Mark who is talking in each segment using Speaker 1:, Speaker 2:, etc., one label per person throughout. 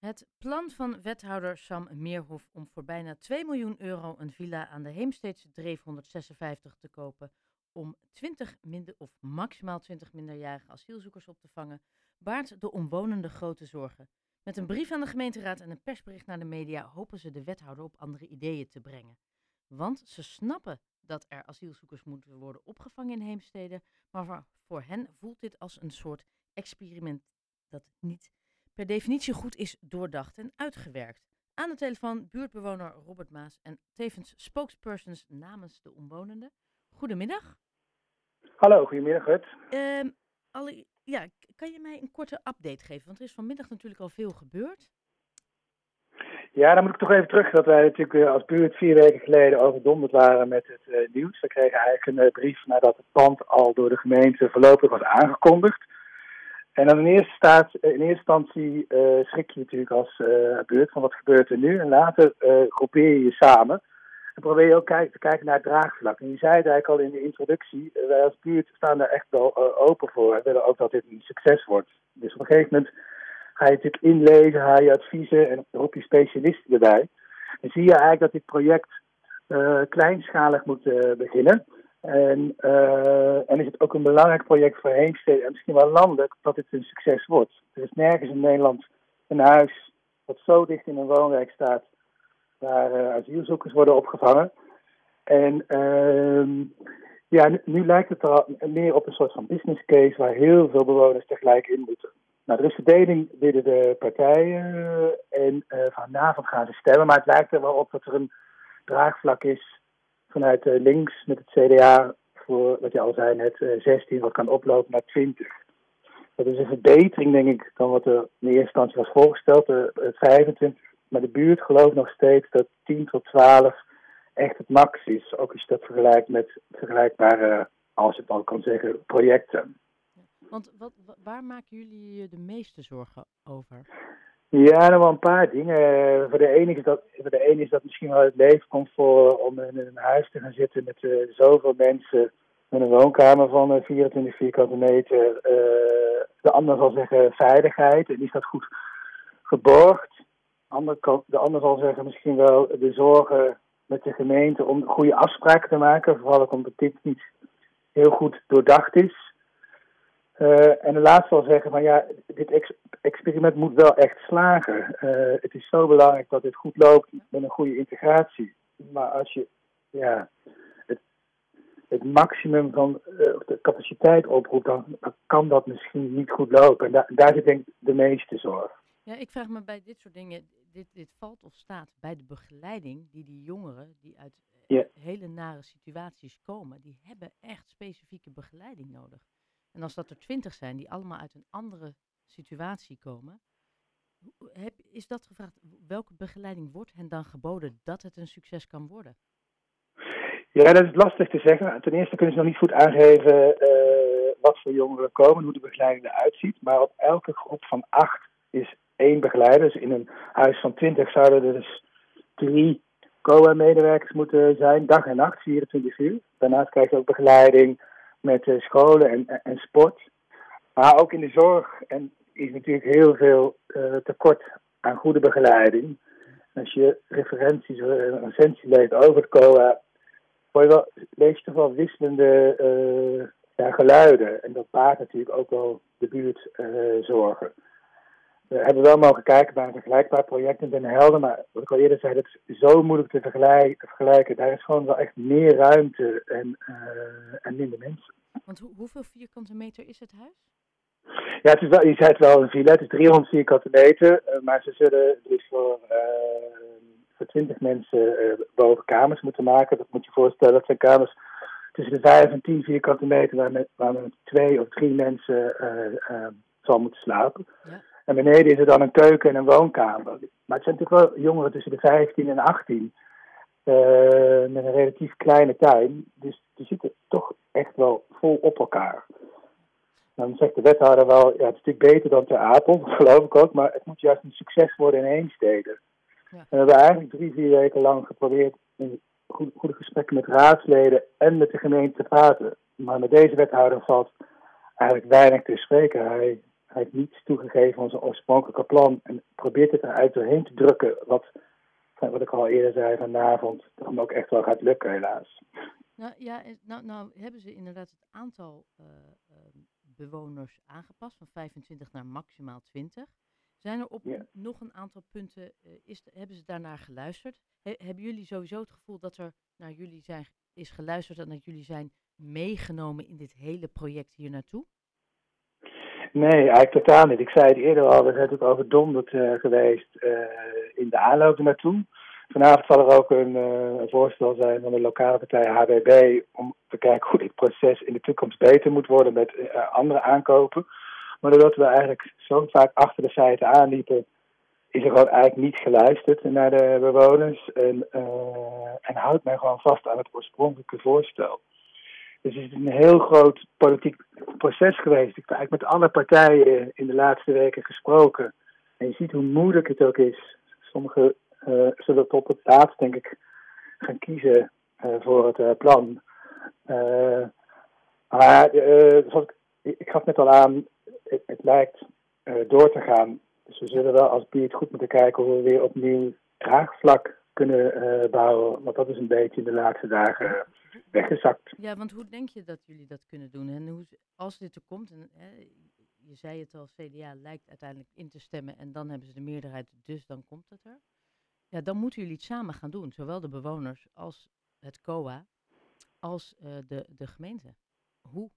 Speaker 1: Het plan van wethouder Sam Meerhof om voor bijna 2 miljoen euro een villa aan de Heemsteedse Dreef 156 te kopen om 20 minder of maximaal 20 minderjarige asielzoekers op te vangen, baart de omwonenden grote zorgen. Met een brief aan de gemeenteraad en een persbericht naar de media hopen ze de wethouder op andere ideeën te brengen. Want ze snappen dat er asielzoekers moeten worden opgevangen in Heemstede, maar voor hen voelt dit als een soort experiment dat niet per definitie goed is doordacht en uitgewerkt. Aan de telefoon buurtbewoner Robert Maas en tevens spokespersons namens de omwonenden. Goedemiddag.
Speaker 2: Hallo, goedemiddag Rut.
Speaker 1: Um, alle, ja, kan je mij een korte update geven? Want er is vanmiddag natuurlijk al veel gebeurd.
Speaker 2: Ja, dan moet ik toch even terug dat wij natuurlijk eh, als buurt vier weken geleden overdonderd waren met het uh, nieuws. We kregen eigenlijk een uh, brief nadat het pand al door de gemeente voorlopig was aangekondigd. En dan in eerste, staat, in eerste instantie schrik je natuurlijk als buurt van wat gebeurt er nu. En later groepeer je je samen. En probeer je ook te kijken naar het draagvlak. En je zei het eigenlijk al in de introductie, wij als buurt staan daar echt wel open voor. We willen ook dat dit een succes wordt. Dus op een gegeven moment ga je natuurlijk inlezen, ga je adviezen en roep je specialisten erbij. En zie je eigenlijk dat dit project uh, kleinschalig moet uh, beginnen. En, uh, en is het ook een belangrijk project voor Heemstede en misschien wel landelijk dat dit een succes wordt. Er is nergens in Nederland een huis dat zo dicht in een woonwijk staat waar asielzoekers worden opgevangen. En ehm, ja, nu, lijkt het er meer op een soort van business case waar heel veel bewoners tegelijk in moeten. Nou, er is verdeling binnen de partijen en uh, vanavond gaan ze stemmen. Maar het lijkt er wel op dat er een draagvlak is vanuit uh, links met het CDA voor, wat je al zei net, uh, eh, 16, wat kan oplopen naar 20. Dat is een verbetering, denk ik, dan wat er in eerste instantie was voorgesteld, het 25. Maar de buurt gelooft nog steeds dat 10 tot 12 echt het max is. Ook als je dat vergelijkt met vergelijkbare, als je het al kan zeggen, projecten.
Speaker 1: Want wat, waar maken jullie de meeste zorgen over?
Speaker 2: Ja, nog wel een paar dingen. Voor de ene is dat, voor de ene is dat misschien wel het leefcomfort om in een huis te gaan zitten met uh, zoveel mensen. Met een woonkamer van uh, 24 vierkante meter. De ander zal zeggen veiligheid. En is dat goed geborgd? De ander zal zeggen misschien wel de zorgen met de gemeente om goede afspraken te maken. Vooral ook omdat dit niet heel goed doordacht is. Uh, en de laatste zal zeggen van ja, dit ex experiment moet wel echt slagen. Uh, het is zo belangrijk dat dit goed loopt met een goede integratie. Maar als je ja, het, het maximum van uh, de capaciteit oproept, dan, dan, kan dat misschien niet goed lopen. En da daar zit denk ik de meeste zorg.
Speaker 1: Ja, ik vraag me bij dit soort dingen, dit, dit valt of staat bij de begeleiding die die jongeren die uit yeah. hele nare situaties komen, die hebben echt specifieke begeleiding nodig. En als dat er twintig zijn die allemaal uit een andere situatie komen, heb, is dat gevraagd? Welke begeleiding wordt hen dan geboden dat het een succes kan worden?
Speaker 2: Ja, dat is lastig te zeggen. Ten eerste kunnen ze nog niet goed aangeven uh, wat voor jongeren komen, hoe de begeleiding eruit ziet. Maar op elke groep van acht is één begeleider. Dus in een huis van twintig zouden er dus drie COA-medewerkers moeten zijn, dag en nacht, 24 uur. Daarnaast krijg je ook begeleiding met uh, scholen en, en sport. Maar ook in de zorg en is natuurlijk heel veel uh, tekort aan goede begeleiding. Als je referenties, uh, recensie leest over het COA, je wel, lees je toch wel wisselende ja, geluiden. En dat baart natuurlijk ook wel de buurtzorgen. We hebben wel mogen kijken naar een vergelijkbaar project in Den Helder, maar wat ik al eerder zei, dat is zo moeilijk te vergelijken. Daar is gewoon wel echt meer ruimte en, uh, en minder mensen.
Speaker 1: Want ho hoeveel vierkante meter is het huis?
Speaker 2: Ja, het is wel, je zei het wel een villa, het is 300 vierkante meter, uh, maar ze zullen dus voor, uh, voor 20 mensen boven kamers moeten maken. Dat moet je voorstellen, dat zijn kamers tussen de 5 en 10 vierkante meter waar, met, waar met twee of drie mensen zal moeten slapen. Ja. En beneden is er dan een keuken en een woonkamer. Maar het zijn natuurlijk wel jongeren tussen de 15 en 18. Uh, met een relatief kleine tuin. Dus die zitten toch echt wel vol op elkaar. Dan zegt de wethouder wel, ja, het is natuurlijk beter dan ter Apel, dat geloof ik ook, maar het moet juist een succes worden in Heemstede. Ja. En we hebben eigenlijk drie, vier weken lang geprobeerd in goede, goede gesprekken met raadsleden en met de gemeente te praten. Maar met deze wethouder valt eigenlijk weinig te spreken. Hij hij heeft niets toegegeven van zijn oorspronkelijke plan en probeert het eruit doorheen te drukken, wat, wat ik al eerder zei vanavond, hem ook echt wel gaat lukken helaas.
Speaker 1: Nou ja, nou, nou hebben ze inderdaad het aantal uh, uh, bewoners aangepast van 25 naar maximaal 20. Zijn er op nog een aantal punten, uh, is, hebben ze daarnaar geluisterd? He, hebben jullie sowieso het gevoel dat er naar jullie zijn, is geluisterd en dat jullie zijn meegenomen in dit hele project hier naartoe?
Speaker 2: Nee, eigenlijk totaal niet. Ik zei het eerder al, we zijn natuurlijk overdonderd uh, geweest uh, in de aanloop naartoe. Vanavond zal er ook een, uh, een, voorstel zijn van de lokale partij HBB om te kijken hoe dit proces in de toekomst beter moet worden met andere aankopen. Maar doordat we eigenlijk zo vaak achter de feiten aanliepen, is er gewoon eigenlijk niet geluisterd naar de bewoners en, en houdt men gewoon vast aan het oorspronkelijke voorstel. Dus het is een heel groot politiek proces geweest. Ik heb eigenlijk met alle partijen in de laatste weken gesproken. En je ziet hoe moeilijk het ook is. Sommigen uh, zullen tot het laatst, denk ik, gaan kiezen uh, voor het uh, plan. maar zoals ik, ik gaf net al aan, het, het lijkt door te gaan. Dus we zullen wel als buurt goed moeten kijken hoe we weer opnieuw draagvlak kunnen bouwen. Want dat is een beetje in de laatste dagen weggezakt.
Speaker 1: Ja, want hoe denk je dat jullie dat kunnen doen? En hoe, als dit er komt, en hè, je zei het al, CDA lijkt uiteindelijk in te stemmen en dan hebben ze de meerderheid, dus dan komt het er. Ja, dan moeten jullie het samen gaan doen, zowel de bewoners als het COA, als uh, de, de gemeente. Hoe?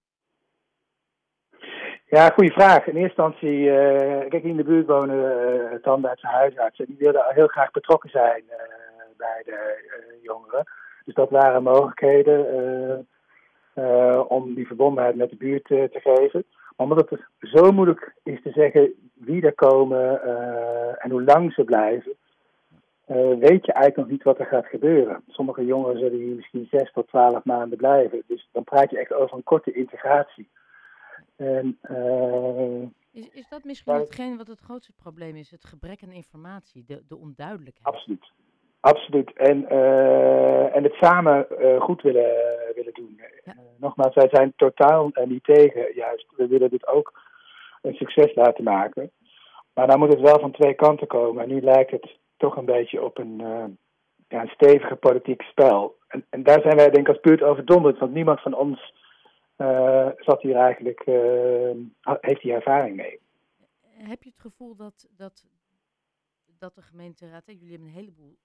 Speaker 2: Ja, goede vraag. In eerste instantie, uh, kijk, in de buurt wonen uh, tandarts en huisartsen. Die wilden heel graag betrokken zijn bij de jongeren. Dus dat waren mogelijkheden uh, uh, om die verbondenheid met de buurt te geven. Maar omdat het zo moeilijk is te zeggen wie er komen en hoe lang ze blijven, weet je eigenlijk nog niet wat er gaat gebeuren. Sommige jongeren zullen hier misschien zes tot twaalf maanden blijven. Dus dan praat je echt over een korte integratie. En,
Speaker 1: is, is dat misschien hetgeen wat het grootste probleem is? Het gebrek aan informatie, de, de onduidelijkheid?
Speaker 2: Absoluut. Absoluut. En, uh, en het samen uh, goed willen, willen doen. Ja. Uh, nogmaals, wij zijn totaal niet tegen. Juist, we willen dit ook een succes laten maken. Maar dan moet het wel van twee kanten komen. En nu lijkt het toch een beetje op een, ja, een stevige politiek spel. En, en, daar zijn wij denk ik als buurt over donderd. Want niemand van ons zat hier eigenlijk, heeft die ervaring mee.
Speaker 1: Heb je het gevoel dat, dat, dat de gemeenteraad, jullie hebben een heleboel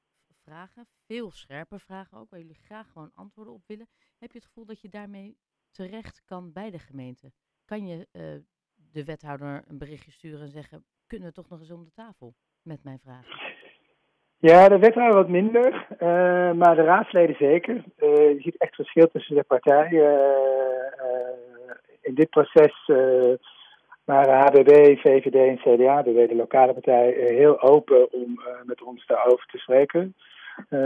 Speaker 1: vragen, veel scherpe vragen ook, waar jullie graag gewoon antwoorden op willen. Heb je het gevoel dat je daarmee terecht kan bij de gemeente? Kan je uh, de wethouder een berichtje sturen en zeggen: kunnen we toch nog eens om de tafel met mijn vragen?
Speaker 2: Ja, de wethouder wat minder, uh, maar de raadsleden zeker. Uh, je ziet echt verschil tussen de partijen. in dit proces waren HBB, VVD en CDA, de lokale partij, heel open om met ons daarover te spreken. Eh,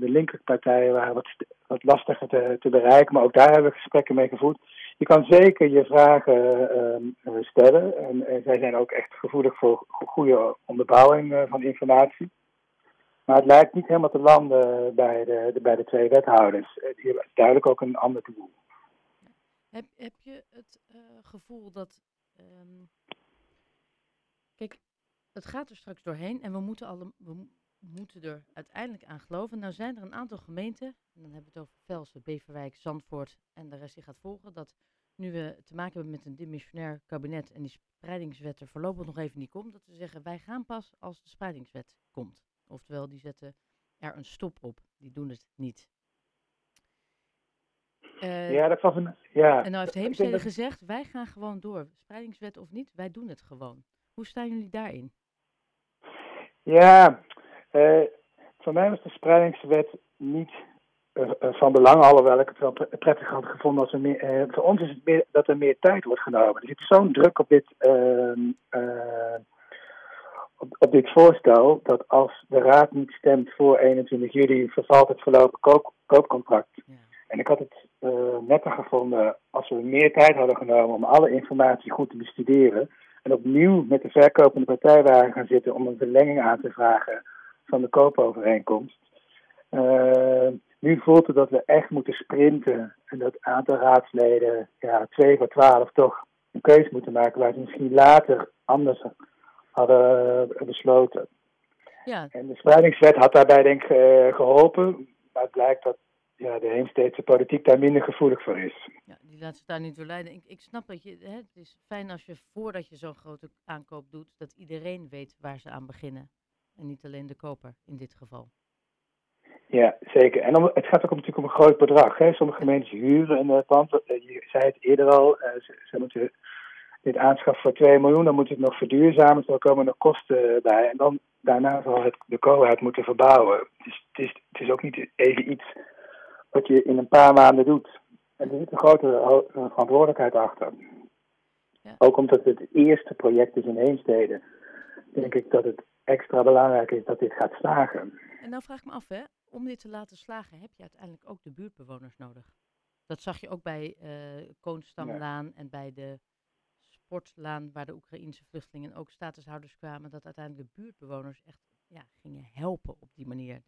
Speaker 2: de linkerpartijen waren wat, wat lastiger te, te, bereiken, maar ook daar hebben we gesprekken mee gevoerd. Je kan zeker je vragen ehm, stellen en, en, zij zijn ook echt gevoelig voor goede onderbouwing eh, van informatie. Maar het lijkt niet helemaal te landen bij de, bij de twee wethouders. Eh, die hebben duidelijk ook een ander doel.
Speaker 1: Heb, heb je het gevoel dat. Um, kijk, het gaat er straks doorheen en we moeten, alle, we, moeten er uiteindelijk aan geloven. Nou zijn er een aantal gemeenten, en dan hebben we het over Velsen, Beverwijk, Zandvoort en de rest die gaat volgen, dat nu we te maken hebben met een dimissionair kabinet en die spreidingswet er voorlopig nog even niet komt, dat we zeggen wij gaan pas als de spreidingswet komt. Oftewel, die zetten er een stop op. Die doen het niet.
Speaker 2: Uh, ja, dat was een. Ja.
Speaker 1: En nou heeft Heemstede gezegd: wij gaan gewoon door. Spreidingswet of niet, wij doen het gewoon. Hoe staan jullie daarin?
Speaker 2: Ja, uh, voor mij was de spreidingswet niet uh, van belang, alhoewel ik het wel prettig had gevonden als er meer. Uh, voor ons is het meer dat er meer tijd wordt genomen. Er zit zo'n druk op dit, ehm, op, op, dit voorstel dat als de Raad niet stemt voor 21 juli, vervalt het voorlopig koop, koopcontract. Ja. En ik had het netter gevonden als we meer tijd hadden genomen om alle informatie goed te bestuderen. En opnieuw met de verkopende partij waren gaan zitten om een verlenging aan te vragen van de koopovereenkomst. Uh, nu voelt het dat we echt moeten sprinten en dat aantal raadsleden, ja, 2 voor 12 toch een keuze moeten maken waar ze misschien later anders hadden besloten.
Speaker 1: Ja.
Speaker 2: En de spreidingswet had daarbij denk ik geholpen, maar het blijkt dat ja, de Heemsteedse politiek daar minder gevoelig voor is.
Speaker 1: Ja, die laat zich daar niet door leiden. Ik, ik snap dat je, hè, het is fijn als je voordat je zo'n grote aankoop doet, dat iedereen weet waar ze aan beginnen. En niet alleen de koper in dit geval.
Speaker 2: Ja, zeker. En om, het gaat ook natuurlijk om een groot bedrag. Hè. Sommige gemeentes huren een pand. Je zei het eerder al, uh, ze, ze, moeten dit aanschaffen voor 2 miljoen. Dan moet het nog verduurzamen, er komen nog kosten bij. En dan daarna zal het de koolheid moeten verbouwen. Dus het is, het is ook niet even iets wat je in een paar maanden doet. En er zit een grote verantwoordelijkheid achter. Ja. Ook omdat het het eerste project is in Heemstede, denk ik dat het extra belangrijk is dat dit gaat slagen.
Speaker 1: En nou vraag ik me af, hè, om dit te laten slagen heb je uiteindelijk ook de buurtbewoners nodig. Dat zag je ook bij uh, Koonstamlaan en bij de Sportlaan, waar de Oekraïnse vluchtelingen ook statushouders kwamen, dat uiteindelijk de buurtbewoners echt ja, gingen helpen op die manier.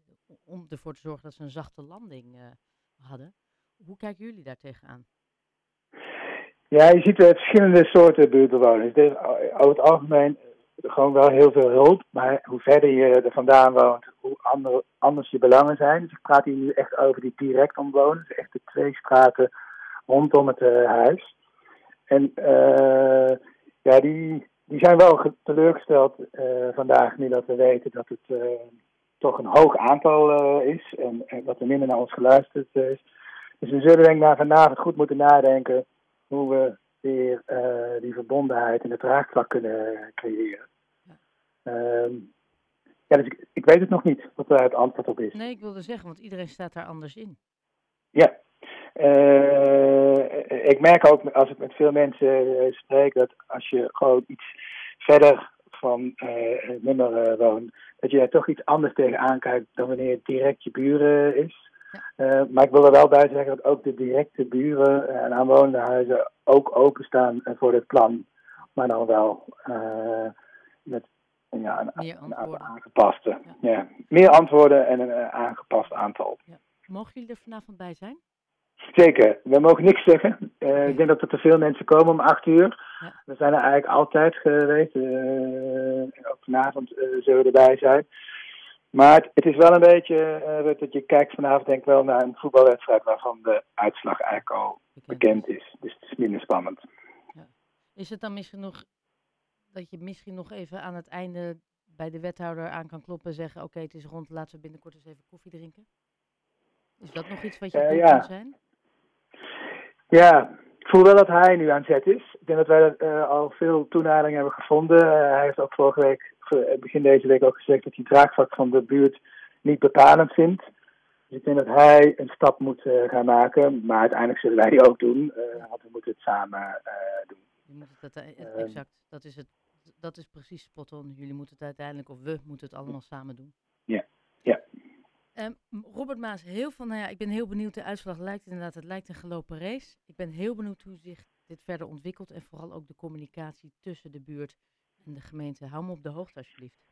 Speaker 1: Om ervoor te zorgen dat ze een zachte landing uh, hadden. Hoe kijken jullie daar tegenaan?
Speaker 2: Ja, je ziet verschillende soorten buurtbewoners. Dus over het algemeen gewoon wel heel veel hulp. Maar hoe verder je er vandaan woont, hoe ander, anders je belangen zijn. Dus ik praat hier nu echt over die direct omwoners. Dus echt de twee straten rondom het uh, huis. En uh, ja, die, die zijn wel teleurgesteld uh, vandaag, nu dat we weten dat het toch een hoog aantal is. En, en, dat er minder naar ons geluisterd is. Dus we zullen denk ik naar vanavond goed moeten nadenken hoe we weer uh, die verbondenheid en het draagvlak kunnen creëren. Ja. Uh, ja, dus ik, ik, weet het nog niet wat daar het antwoord op is.
Speaker 1: Nee, ik wilde zeggen, want iedereen staat daar anders in.
Speaker 2: Ja. Uh, ik merk ook als ik met veel mensen spreek dat als je gewoon iets verder van het nummer woont, dat je daar toch iets anders tegenaan kijkt dan wanneer het direct je buren is. Uh, maar ik wil er wel bij zeggen dat ook de directe buren en aanwonende huizen ook openstaan voor dit plan. Maar dan wel uh, met ja, een,
Speaker 1: Meer een
Speaker 2: aantal aangepaste. Ja. ja. Meer antwoorden en een uh, aangepast aantal.
Speaker 1: Ja. Mogen jullie er vanavond bij zijn?
Speaker 2: Zeker. We mogen niks zeggen. Ik denk dat er te veel mensen komen om acht uur. Ja. We zijn er eigenlijk altijd geweest. ook vanavond zullen we erbij zijn. Maar het, het, is wel een beetje uh, dat je kijkt vanavond denk ik wel naar een voetbalwedstrijd waarvan de uitslag eigenlijk al bekend, bekend is. Dus het is minder spannend.
Speaker 1: Ja. Is het dan misschien nog dat je misschien nog even aan het einde bij de wethouder aan kan kloppen en zeggen: Oké, okay, het is rond, laten we binnenkort eens even koffie drinken? Is dat nog iets wat je uh, ja. kan zijn?
Speaker 2: Ja, ik voel wel dat hij nu aan zet is. Ik denk dat wij uh, al veel toenadering hebben gevonden. hij heeft ook vorige week begin deze week ook gezegd dat hij draagvlak van de buurt niet bepalend vindt. Dus ik denk dat hij een stap moet uh, gaan maken. Maar uiteindelijk zullen wij die ook doen. Uh, want we moeten het samen doen.
Speaker 1: Je moet het, exact, dat is, het, dat is precies spot on. Jullie moeten het uiteindelijk, of we moeten het allemaal samen doen.
Speaker 2: Ja, ja.
Speaker 1: Um, Robert Maas, heel van, nou ja, ik ben heel benieuwd. De uitslag lijkt inderdaad, het lijkt een gelopen race. Ik ben heel benieuwd hoe zich dit verder ontwikkelt. En vooral ook de communicatie tussen de buurt en de gemeente. Hou me op de hoogte alsjeblieft.